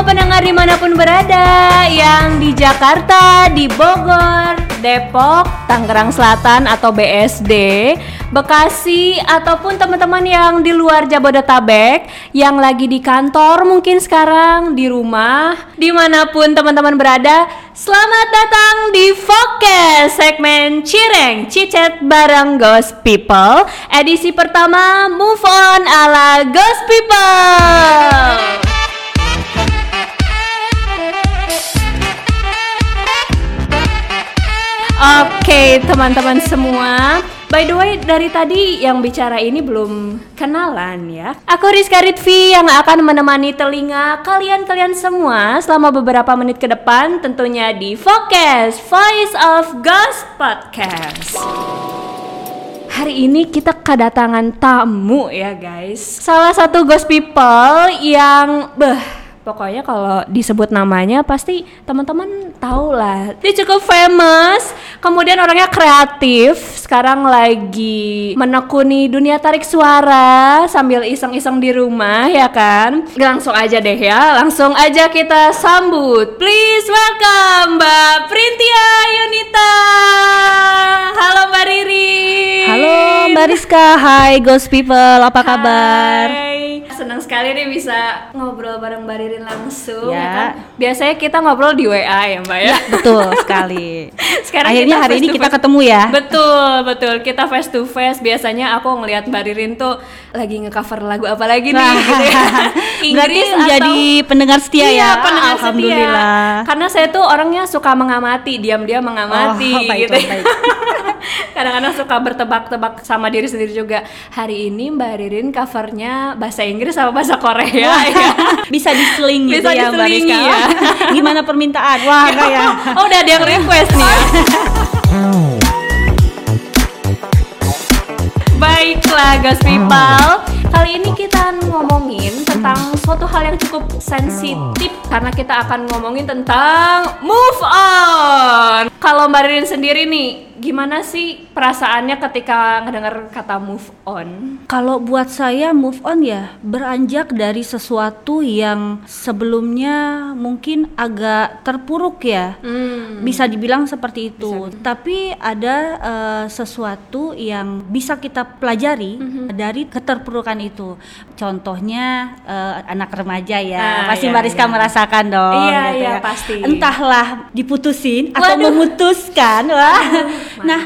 semua pendengar di mana pun berada Yang di Jakarta, di Bogor, Depok, Tangerang Selatan atau BSD Bekasi ataupun teman-teman yang di luar Jabodetabek Yang lagi di kantor mungkin sekarang, di rumah Di mana pun teman-teman berada Selamat datang di Focus segmen Cireng Cicet bareng Ghost People Edisi pertama Move On ala Ghost People Oke teman-teman semua. By the way dari tadi yang bicara ini belum kenalan ya. Aku Rizka Ritvi yang akan menemani telinga kalian-kalian semua Selama beberapa menit ke depan tentunya di Focus Voice of Ghost Podcast. Hari ini kita kedatangan tamu ya guys. Salah satu ghost people yang beh Pokoknya kalau disebut namanya pasti teman-teman tahu lah. Dia cukup famous, kemudian orangnya kreatif. Sekarang lagi menekuni dunia tarik suara sambil iseng-iseng di rumah ya kan. Langsung aja deh ya, langsung aja kita sambut. Please welcome Mbak Printia Yunita. Halo Mbak Riri. Halo Mbak Rizka, hai Ghost People, apa kabar? Hai. Senang sekali nih bisa ngobrol bareng Mbak Ririn langsung ya. Ya. kan. Biasanya kita ngobrol di WA ya Mbak ya. Betul sekali. Sekarang Akhirnya hari ini kita ketemu ya. Betul, betul. Kita face to face. Biasanya aku ngelihat Mbak Ririn tuh lagi nge-cover lagu apa lagi nih gitu ya. Berarti atau- menjadi pendengar setia Iya, ya. pendengar Alhamdulillah. setia. Karena saya tuh orangnya suka mengamati, diam-diam mengamati Oh, baik, gitu. baik, baik. Kadang-kadang suka bertebak-tebak sama diri sendiri juga. Hari ini Mbak Ririn covernya bahasa Inggris sama bahasa Korea ya. Bisa diseling gitu Bisa ya Mbak diselingi Rizka. ya. Gimana permintaan? Wah, enggak ya. Oh, udah ada yang request nih. ya. Baiklah, guys people. Kali ini kita ngomongin tentang suatu hal yang cukup sensitif karena kita akan ngomongin tentang move on. Kalau Mbak Ririn sendiri nih, gimana sih perasaannya ketika ngedenger kata move on? Kalau buat saya move on ya beranjak dari sesuatu yang sebelumnya mungkin agak terpuruk ya. Hmm. bisa dibilang seperti itu. Tapi ada eh, sesuatu yang bisa kita pelajari Mhm. dari keterpurukan itu. Contohnya eh, anak remaja ya, Ah, pasti iya, Mbak Rizka iya. merasakan dong. Iya, gitu iya, ya. pasti. Entahlah diputusin atau Waduh. memutuskan, wah. Nah,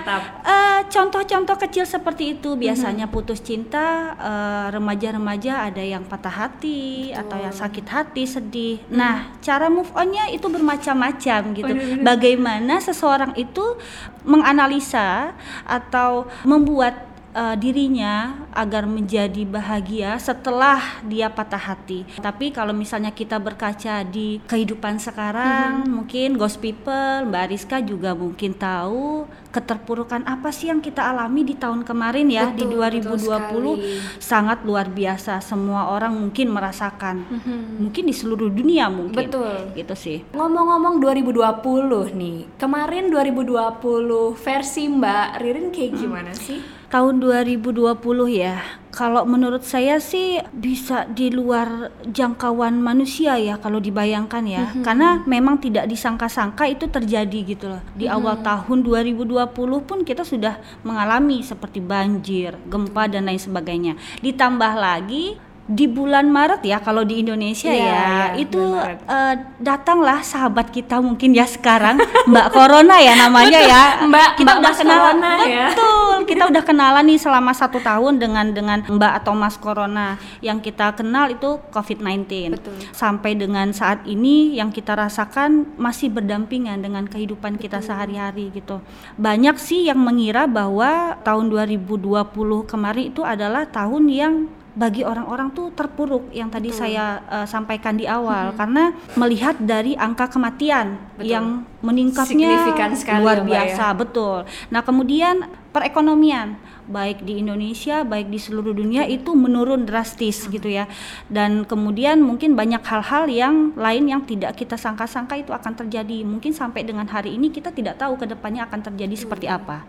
eh, contoh-contoh kecil seperti itu biasanya putus cinta eh, remaja-remaja ada yang patah hati atau yang sakit hati, sedih. Nah, cara move onnya itu bermacam-macam gitu. Bener-bener. Bagaimana seseorang itu menganalisa atau membuat eh, dirinya agar menjadi bahagia setelah dia patah hati. Tapi kalau misalnya kita berkaca di kehidupan sekarang, mungkin Ghost People, Mbak Rizka juga mungkin tahu keterpurukan apa sih yang kita alami di tahun kemarin ya di Betul, betul 2020 sekali. sangat luar biasa. Semua orang mungkin merasakan. Mungkin di seluruh dunia mungkin. Betul. Gitu sih. Ngomong-ngomong 2020 nih, kemarin 2020 versi Mbak Ririn kayak gimana sih? Tahun 2020 ya. Kalau menurut saya sih bisa di luar jangkauan manusia ya kalau dibayangkan ya. Karena memang tidak disangka-sangka itu terjadi gitu loh. Di awal tahun 2020 pun kita sudah mengalami seperti banjir, gempa dan lain sebagainya. Ditambah lagi di bulan Maret ya kalau di Indonesia Iya, ya iya, itu eh, datanglah sahabat kita mungkin ya sekarang Mbak Corona ya namanya ya Mbak- kita Mbak udah Mas kenal Corona ya. Betul kita udah kenalan nih selama satu tahun dengan dengan Mbak atau Mas Corona yang kita kenal itu COVID-19 Betul. sampai dengan saat ini yang kita rasakan masih berdampingan dengan kehidupan kita sehari-hari gitu. Banyak sih yang mengira bahwa tahun 2020 kemarin itu adalah tahun yang bagi orang-orang tuh terpuruk yang tadi saya eh, sampaikan di awal. Karena melihat dari angka kematian Betul. yang meningkatnya sekali luar ya, biasa betul. Nah kemudian perekonomian baik di Indonesia baik di seluruh dunia itu menurun drastis gitu ya. Dan kemudian mungkin banyak hal-hal yang lain yang tidak kita sangka-sangka itu akan terjadi. Mungkin sampai dengan hari ini kita tidak tahu ke depannya akan terjadi seperti apa.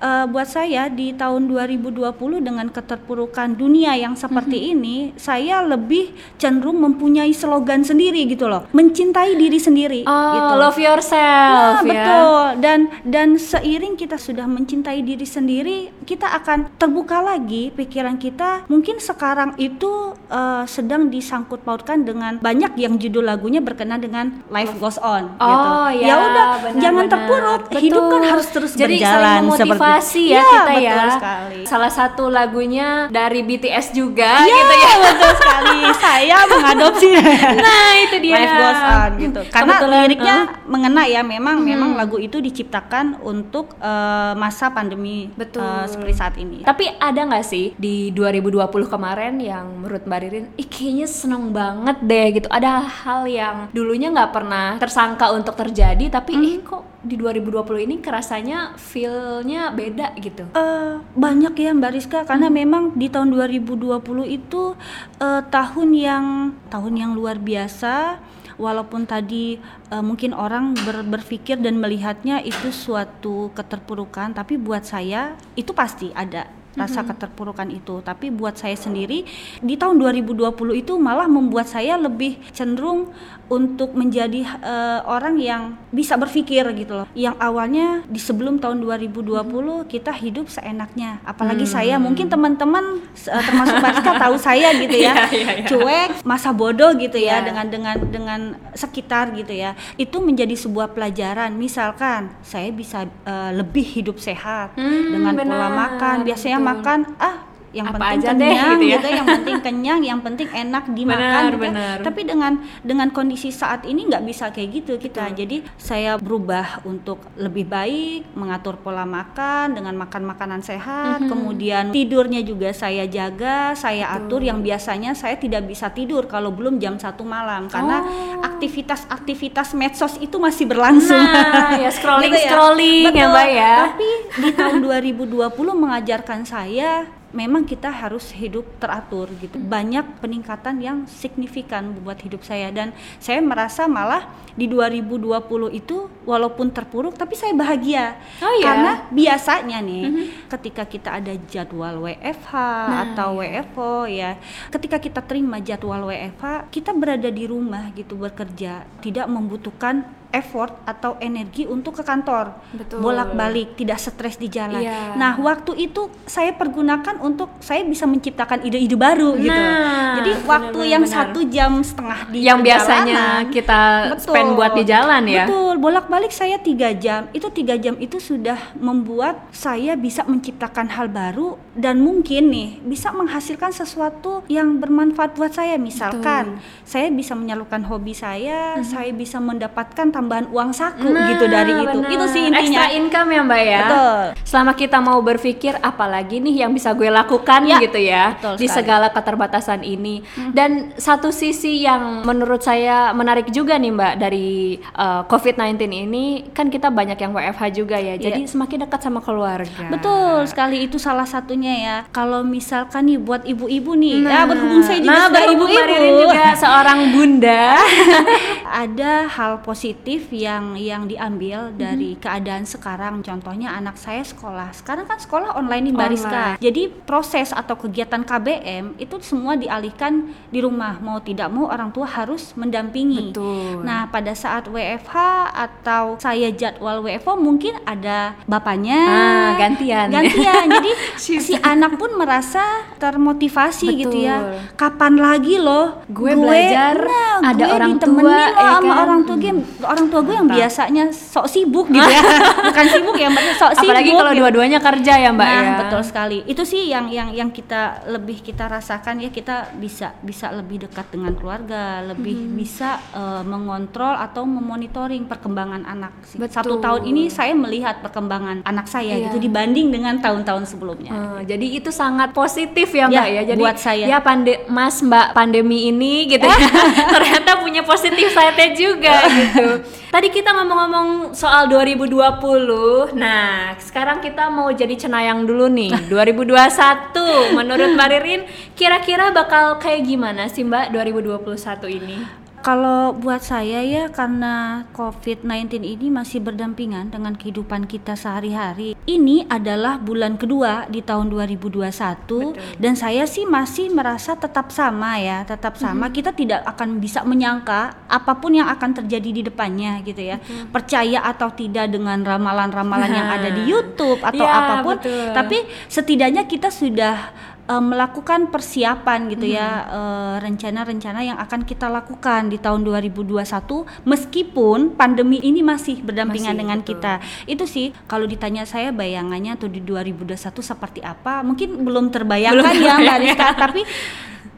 Uh, buat saya di tahun 2020 dengan keterpurukan dunia yang seperti ini saya lebih cenderung mempunyai slogan sendiri gitu loh. Mencintai diri sendiri oh, gitu. love yourself Nah, ya. betul. Dan dan seiring kita sudah mencintai diri sendiri, kita akan terbuka lagi pikiran kita. Mungkin sekarang itu eh, sedang disangkut pautkan dengan banyak yang judul lagunya berkenaan dengan life goes on Oh, gitu. ya, udah, benar, jangan benar. terpuruk. Hidup kan harus terus Jadi berjalan saling memotivasi seperti ya, kita ya. betul sekali. Salah satu lagunya dari BTS juga Ya, gitu ya. betul sekali. Saya mengadopsi. Nah, itu dia. Life goes on gitu. Karena Kebetulan, liriknya uh, mengena ya, memang memang lagu itu diciptakan untuk eh, masa pandemi Betul. eh, seperti saat ini. Tapi ada nggak sih di 2020 kemarin yang menurut Mbak Ririn, ih kayaknya seneng banget deh gitu. Ada hal yang dulunya nggak pernah tersangka untuk terjadi, tapi ih kok di 2020 ini kerasanya feel-nya beda gitu. Eh, banyak ya Mbak Rizka karena memang di tahun 2020 itu eh, tahun yang tahun yang luar biasa walaupun tadi eh, mungkin orang ber- berpikir dan melihatnya itu suatu keterpurukan tapi buat saya itu pasti ada rasa keterpurukan itu. Tapi buat saya sendiri di tahun 2020 itu malah membuat saya lebih cenderung untuk menjadi eh, orang yang bisa berpikir gitu loh. Yang awalnya di sebelum tahun 2020 kita hidup seenaknya. Apalagi saya mungkin teman-teman eh, termasuk Mbak Rizka tahu saya gitu ya. Iya, iya, iya. cuek masa bodoh gitu ya Iya. dengan dengan dengan sekitar gitu ya. Itu menjadi sebuah pelajaran. Misalkan saya bisa eh, lebih hidup sehat Hmm, dengan pola makan. Biasanya. Makan ah yang Apa penting aja deh, kenyang gitu ya. gitu yang penting kenyang yang penting enak dimakan Benar, gitu ya. benar. tapi dengan dengan kondisi saat ini nggak bisa kayak gitu kita jadi saya berubah untuk lebih baik mengatur pola makan dengan makan makanan sehat Mhm. kemudian tidurnya juga saya jaga saya atur yang biasanya saya tidak bisa tidur kalau belum jam satu malam karena Oh. aktivitas-aktivitas medsos itu masih berlangsung Nah, ya scrolling Gitu ya. scrolling ya Betul. Mbak ya. Tapi di tahun 2020 mengajarkan saya memang kita harus hidup teratur gitu. Banyak peningkatan yang signifikan buat hidup saya dan saya merasa malah di 2020 itu walaupun terpuruk tapi saya bahagia. Oh, iya? Karena biasanya nih ketika kita ada jadwal WFH atau WFO ya, ketika kita terima jadwal WFH, kita berada di rumah gitu bekerja, tidak membutuhkan effort atau energi untuk ke kantor Betul. bolak-balik tidak stres di jalan Iya. nah waktu itu saya pergunakan untuk saya bisa menciptakan ide-ide baru gitu Nah, jadi waktu benar, yang satu jam setengah di yang biasanya kita Betul. spend buat di jalan ya. Betul, bolak-balik saya tiga jam. Itu tiga jam itu sudah membuat saya bisa menciptakan hal baru dan mungkin nih bisa menghasilkan sesuatu yang bermanfaat buat saya. Misalkan saya bisa menyalurkan hobi saya, saya bisa mendapatkan tambahan uang saku Nah, gitu dari itu. benar. Itu sih intinya. Extra income ya Mbak ya. Betul. Selama kita mau berpikir apalagi nih yang bisa gue lakukan Ya, gitu ya betul di sekali. segala keterbatasan ini. Dan satu sisi yang menurut saya menarik juga nih Mbak dari uh, COVID-19 ini kan kita banyak yang WFH juga ya. Jadi semakin dekat sama keluarga. Betul sekali itu salah satunya ya. Kalau misalkan nih buat ibu-ibu nih, Nah, ya berhubung saya juga nah, ibu-ibu. juga seorang bunda. ada hal positif yang yang diambil Mhm. dari keadaan sekarang contohnya anak saya sekolah sekarang kan sekolah online nih Mbak Online. Jadi proses atau kegiatan KBM itu semua dialihkan di rumah mau tidak mau orang tua harus mendampingi Betul. nah pada saat WFH atau saya jadwal WFO mungkin ada bapaknya Ah, gantian. gantian jadi si anak pun merasa termotivasi gitu ya Betul. kapan lagi loh Gue belajar, nah, ada gue orang tua, ya sama kan? orang tua gue orang tua gue yang Mantap. biasanya sok sibuk gitu ya bukan sibuk ya mbak sok sibuk Apalagi kalau gitu. dua-duanya kerja ya Mbak nah ya. betul sekali itu sih yang yang yang kita lebih kita rasakan ya kita bisa bisa lebih dekat dengan keluarga lebih Hmm. bisa eh, mengontrol atau memonitoring perkembangan anak sih. Betul. satu tahun ini saya melihat perkembangan anak saya Iya. gitu dibanding dengan tahun-tahun sebelumnya Eh, jadi itu sangat positif ya Ya, Mbak ya. Jadi buat saya. ya pande Mas Mbak pandemi ini gitu ya. ternyata punya positif side juga gitu. Tadi kita ngomong-ngomong soal 2020. Nah, sekarang kita mau jadi cenayang dulu nih. 2021 menurut Mbak Ririn kira-kira bakal kayak gimana sih Mbak 2021 ini? Kalau buat saya ya karena COVID-19 ini masih berdampingan dengan kehidupan kita sehari-hari. Ini adalah bulan kedua di tahun 2021 Betul. dan saya sih masih merasa tetap sama ya, tetap sama. Kita tidak akan bisa menyangka apa pun yang akan terjadi di depannya gitu ya. Percaya atau tidak dengan ramalan-ramalan yang ada di YouTube atau Ya, apa pun, betul. tapi setidaknya kita sudah eh, melakukan persiapan gitu ya eh, rencana-rencana yang akan kita lakukan di tahun 2021 meskipun pandemi ini masih berdampingan Masih, dengan betul. kita itu sih kalau ditanya saya bayangannya tuh di 2021 seperti apa mungkin belum terbayangkan Belum ya Mbak. Rizka tapi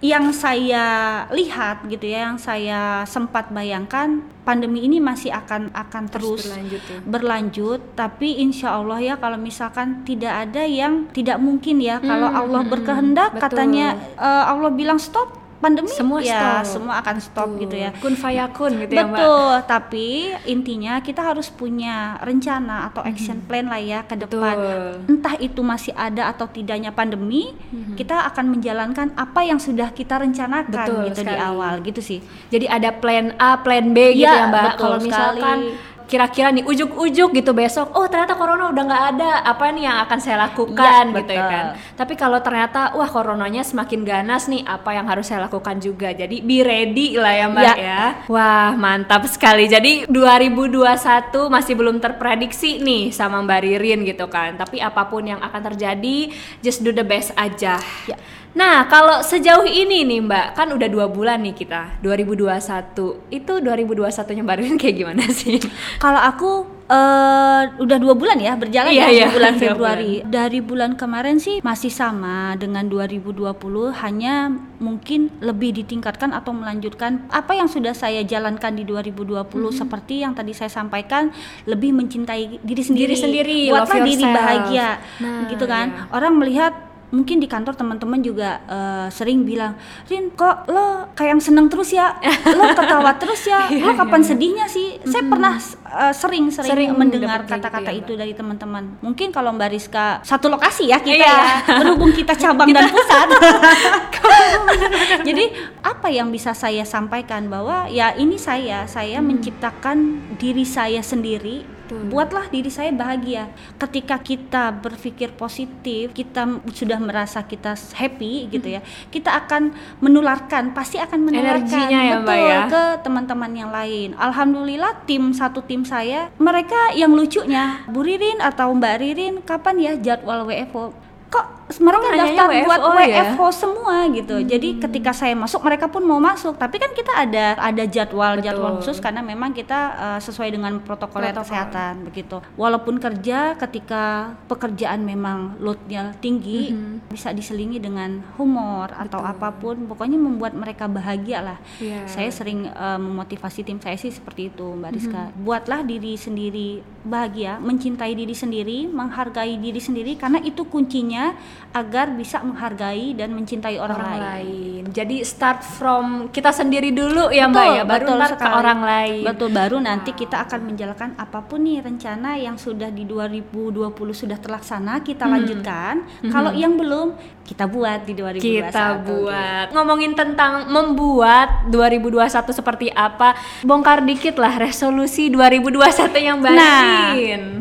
yang saya lihat gitu ya yang saya sempat bayangkan pandemi ini masih akan akan terus, berlanjut ya. berlanjut tapi insya Allah ya kalau misalkan tidak ada yang tidak mungkin ya kalau Hmm, Allah hmm, berkehendak betul. katanya eh, Allah bilang stop pandemi Semua ya stop. semua akan stop Betul. gitu ya Kun fayakun gitu ya Mbak. Betul, tapi intinya kita harus punya rencana atau action plan lah ya ke depan. Betul. Entah itu masih ada atau tidaknya pandemi, Mhm. kita akan menjalankan apa yang sudah kita rencanakan Betul gitu di sekali. awal gitu sih. Jadi ada plan A, plan B gitu Iya, ya Mbak. betul Kalau misalkan sekali. Kira-kira nih ujuk-ujuk gitu besok, oh ternyata corona udah nggak ada, apa nih yang akan saya lakukan Iya, gitu ya betul. kan. Tapi kalau ternyata wah coronanya semakin ganas nih, apa yang harus saya lakukan juga. Jadi be ready lah ya Mbak Iya. ya. Wah mantap sekali. Jadi 2021 masih belum terprediksi nih sama Mbak Ririn gitu kan. Tapi apa pun yang akan terjadi, just do the best aja. Ya. Nah, kalau sejauh ini nih Mbak, kan udah dua bulan nih kita, 2021. Itu 2021-nya Mbak Rin kayak gimana sih? Kalau aku eh udah dua bulan ya berjalan Iya, ya iya, bulan Februari. Dari bulan kemarin sih masih sama dengan 2020, hanya mungkin lebih ditingkatkan atau melanjutkan apa yang sudah saya jalankan di 2020 Mm-hmm. seperti yang tadi saya sampaikan, lebih mencintai diri sendiri, Diri sendiri, buatlah diri yourself. bahagia, Nah, gitu kan. iya. Orang melihat mungkin di kantor teman-teman juga eh, sering bilang, Rin kok lo kayak yang seneng terus ya, lo ketawa terus ya, lo kapan sedihnya sih? Saya pernah eh, sering-sering Sering mendengar kayak kata-kata gitu ya, itu dari teman-teman. Mungkin kalau Mbak Rizka satu lokasi ya kita Iya. ya, berhubung kita cabang dan pusat. Jadi apa yang bisa saya sampaikan bahwa ya ini saya, saya menciptakan diri saya sendiri Betul. buatlah diri saya bahagia. Ketika kita berpikir positif, kita sudah merasa kita happy gitu ya, kita akan menularkan, pasti akan menularkan Energinya ya, Mbak, betul ya. ke teman-teman yang lain. Alhamdulillah tim satu tim saya, mereka yang lucunya, Bu Ririn atau Mbak Ririn, kapan ya jadwal WFO? Kok mereka daftar buat WFO ya? WFO semua gitu. Jadi ketika saya masuk mereka pun mau masuk, tapi kan kita ada ada jadwal jadwal khusus karena memang kita uh, sesuai dengan protokol Protokol. kesehatan begitu. Walaupun kerja ketika pekerjaan memang loadnya tinggi Mhm. bisa diselingi dengan humor atau Betul. apa pun, pokoknya membuat mereka bahagia lah. Iya. Saya sering uh, memotivasi tim saya sih seperti itu, Mbak Rizka. Mhm. Buatlah diri sendiri bahagia, mencintai diri sendiri, menghargai diri sendiri karena itu kuncinya agar bisa menghargai dan mencintai orang, orang lain. lain. Jadi start from kita sendiri dulu ya Mbak Betul, ya, baru betul ntar ke orang lain. Betul, baru nanti kita akan menjalankan apa pun nih rencana yang sudah di 2020 sudah terlaksana kita Hmm. lanjutkan. Kalau yang belum kita buat di 2021. kita buat ngomongin tentang membuat 2021 seperti apa bongkar dikit lah resolusi 2021 yang Mbak Nah,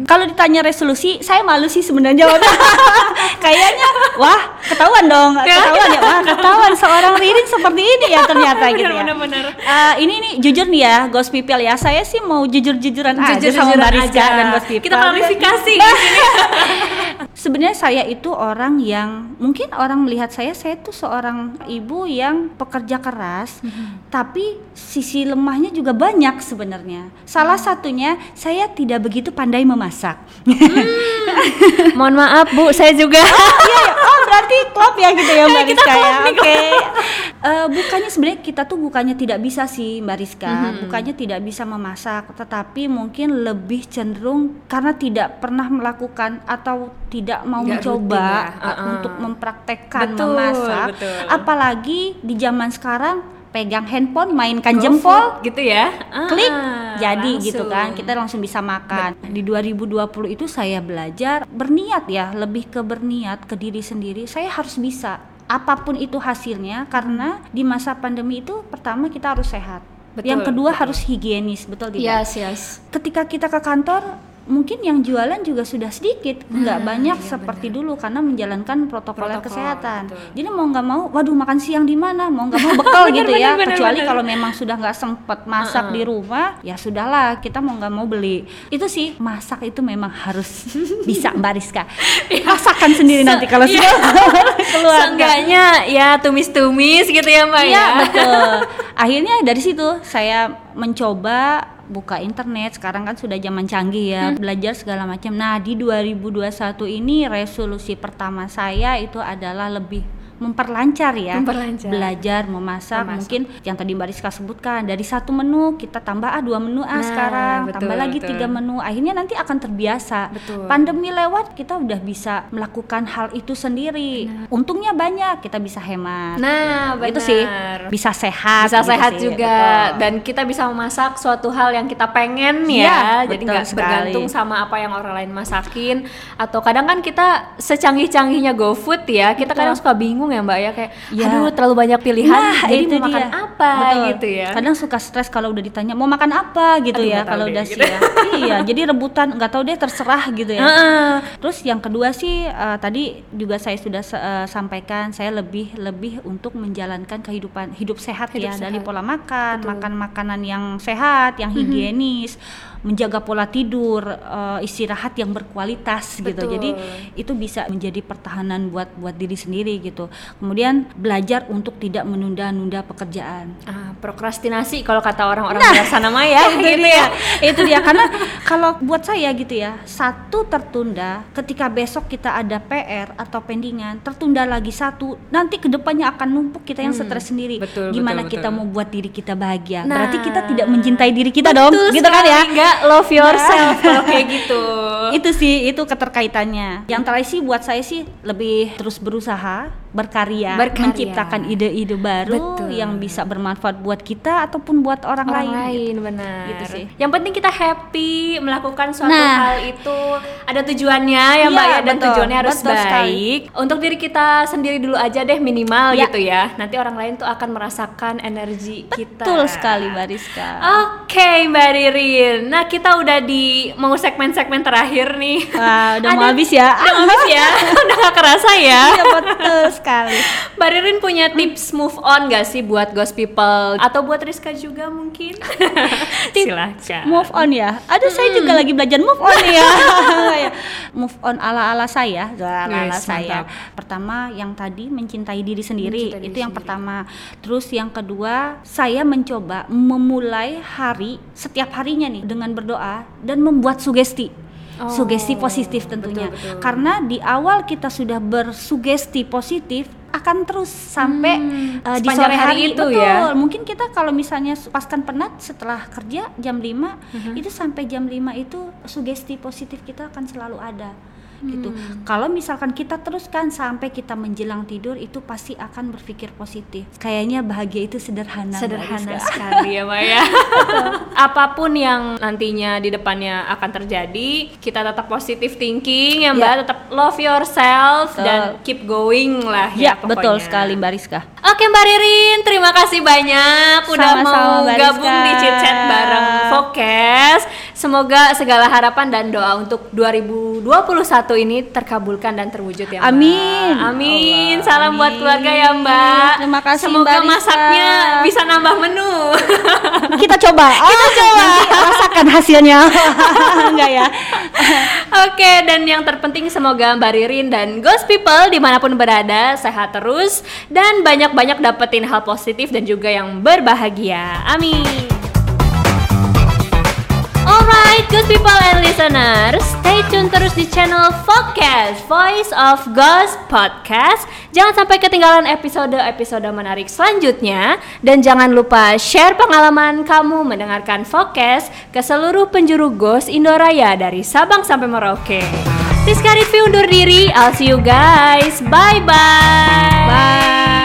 kalau ditanya resolusi, saya malu sih sebenarnya jawabnya. Kayaknya, wah ketahuan dong, ketahuan ya, wah ketahuan seorang Ririn seperti ini ya ternyata gitu ya. Bener, bener, bener. Eh, ini nih jujur nih ya, Ghost People ya, saya sih mau jujur-jujuran aja sama Jujur-jujuran Mbak Rizka aja. dan Ghost People. Kita klarifikasi Nah. Sebenarnya saya itu orang yang mungkin orang melihat saya saya tuh seorang ibu yang pekerja keras, tapi sisi lemahnya juga banyak sebenarnya. Salah satunya saya tidak begitu pandai memasak. Mohon maaf Bu, saya juga. Iya, ya. oh berarti klop ya gitu ya Mbak Kita Rizka ya. klop nih, Oke. Eh, bukannya sebenarnya kita tuh bukannya tidak bisa sih Mbak Rizka, Mhm. bukannya tidak bisa memasak, tetapi mungkin lebih cenderung karena tidak pernah melakukan atau tidak mau Nggak mencoba ya, uh, uh-uh. untuk mempraktekkan Betul, memasak. betul. Apalagi di zaman sekarang pegang handphone, mainkan Go jempol, food gitu ya. klik Ah, jadi gitu langsung. kan kita langsung bisa makan di 2020 itu saya belajar berniat ya lebih ke berniat ke diri sendiri saya harus bisa apa pun itu hasilnya karena di masa pandemi itu pertama kita harus sehat Betul, yang kedua betul. harus higienis betul tidak Yes, yes. ketika kita ke kantor mungkin yang jualan juga sudah sedikit nggak Nah, banyak iya seperti dulu karena menjalankan protokol, Protokol, kesehatan betul. jadi mau nggak mau waduh makan siang di mana mau nggak mau bekal Bener, gitu bener, ya bener, kecuali bener. kalau memang sudah nggak sempat masak di rumah ya sudahlah kita mau nggak mau beli itu sih masak itu memang harus bisa mbak Rizka masakan sendiri nanti kalau iya. sudah keluar Seenggaknya ya tumis-tumis gitu ya Mbak Iya ya. betul. Akhirnya dari situ saya mencoba buka internet. Sekarang kan sudah zaman canggih ya, Hmm. belajar segala macam. Nah di 2021 ini resolusi pertama saya itu adalah lebih memperlancar ya Memperlancar. belajar memasak, Memasak. mungkin yang tadi Mbak Rizka sebutkan dari satu menu kita tambah ah dua menu ah Nah, sekarang betul, tambah lagi betul. tiga menu akhirnya nanti akan terbiasa Betul. pandemi lewat kita udah bisa melakukan hal itu sendiri untungnya banyak kita bisa hemat Nah, itu benar. sih bisa sehat bisa gitu sehat sih, juga betul. dan kita bisa memasak suatu hal yang kita pengen Iya, ya jadi nggak bergantung sama apa yang orang lain masakin atau kadang kan kita secanggih-canggihnya GoFood ya kita Betul. kadang suka bingung ya mbak ya kayak Iya. aduh terlalu banyak pilihan Nah, jadi itu mau makan dia. apa Betul. gitu ya Kadang suka stres kalau udah ditanya mau makan apa gitu Aduh, ya kalau udah gitu. siang. iya, jadi rebutan nggak tahu deh terserah gitu ya. Terus yang kedua sih eh, tadi juga saya sudah eh, sampaikan saya lebih lebih untuk menjalankan kehidupan hidup sehat Hidup ya sehat. dari pola makan, Betul. makan makanan yang sehat, yang higienis, menjaga pola tidur, eh, istirahat yang berkualitas gitu. Betul. Jadi itu bisa menjadi pertahanan buat buat diri sendiri gitu. Kemudian belajar untuk tidak menunda-nunda pekerjaan. Ah, prokrastinasi kalau kata orang-orang Nah, biasa nama ya itu gitu dia, ya itu dia karena kalau buat saya gitu ya satu tertunda ketika besok kita ada PR atau pendingan tertunda lagi satu nanti ke depannya akan numpuk kita yang Hmm, stres sendiri betul, gimana betul, kita betul. mau buat diri kita bahagia Nah, berarti kita tidak mencintai diri kita dong Betul gitu kan ya sekali, nggak love yourself kalau kayak gitu. Itu sih itu keterkaitannya. Yang terakhir sih buat saya sih lebih terus berusaha berkarya, Berkarya. menciptakan ide-ide baru Betul. yang bisa bermanfaat buat kita ataupun buat orang, orang lain lain benar Gitu sih. yang penting kita happy melakukan suatu Nah. hal itu ada tujuannya ya mbak Iya, ya dan betul, tujuannya harus betul sekali. baik untuk diri kita sendiri dulu aja deh minimal Ya. gitu ya nanti orang lain tuh akan merasakan energi kita betul sekali Mbak Rizka Oke Mbak Ririn, nah kita udah di mau segmen-segmen terakhir nih. Wah, udah mau Ada- habis ya. Udah mau habis ya, udah gak kerasa ya. Iya betul sekali. Mbak Ririn punya tips move on gak sih buat ghost people atau buat Rizka juga mungkin? Silahkan. Move on ya. Aduh saya juga lagi belajar move on ya. Ya. move on ala-ala saya, ala-ala Yes, saya. mantap. Pertama yang tadi mencintai diri sendiri, Mencintai diri itu yang sendiri. pertama. Terus yang kedua, saya mencoba memulai hari setiap harinya nih dengan berdoa dan membuat sugesti. Oh, sugesti positif tentunya. betul, betul. Karena di awal kita sudah bersugesti positif akan terus sampai Hmm, uh, di sore hari hari, itu betul. ya. Mungkin kita kalau misalnya paskan penat setelah kerja jam 5 Mhm. itu sampai jam 5 itu sugesti positif kita akan selalu ada gitu. Hmm. Kalau misalkan kita teruskan sampai kita menjelang tidur itu pasti akan berpikir positif. Kayaknya bahagia itu sederhana. Sederhana sekali ya Mbak ya. Apa pun yang nantinya di depannya akan terjadi, kita tetap positive thinking ya Mbak, Ya. tetap love yourself Betul. dan keep going lah Ya, ya, betul sekali Mbak Rizka. Oke Mbak Ririn, terima kasih banyak udah Sama-sama, mau Mbak gabung di Chit Chat bareng Fokes. Semoga segala harapan dan doa untuk 2021 ini terkabulkan dan terwujud ya Mbak. Amin. Amin. Allah, Salam buat amin. keluarga ya Mbak. Terima kasih, Semoga Mbak masaknya bisa nambah menu. Kita coba. Kita coba. rasakan hasilnya. Enggak ya? Oke, dan yang terpenting semoga Mbak Ririn dan Ghost People di mana pun berada sehat terus dan banyak-banyak dapetin hal positif dan juga yang berbahagia. Amin. Alright, Ghost People and listeners, stay tune terus di channel Focus Voice of Ghost Podcast. Jangan sampai ketinggalan episode-episode menarik selanjutnya dan jangan lupa share pengalaman kamu mendengarkan Focus ke seluruh penjuru Ghost Indoraya dari Sabang sampai Merauke. Rizka Ritvi undur diri, I'll see you guys. Bye-bye. Bye.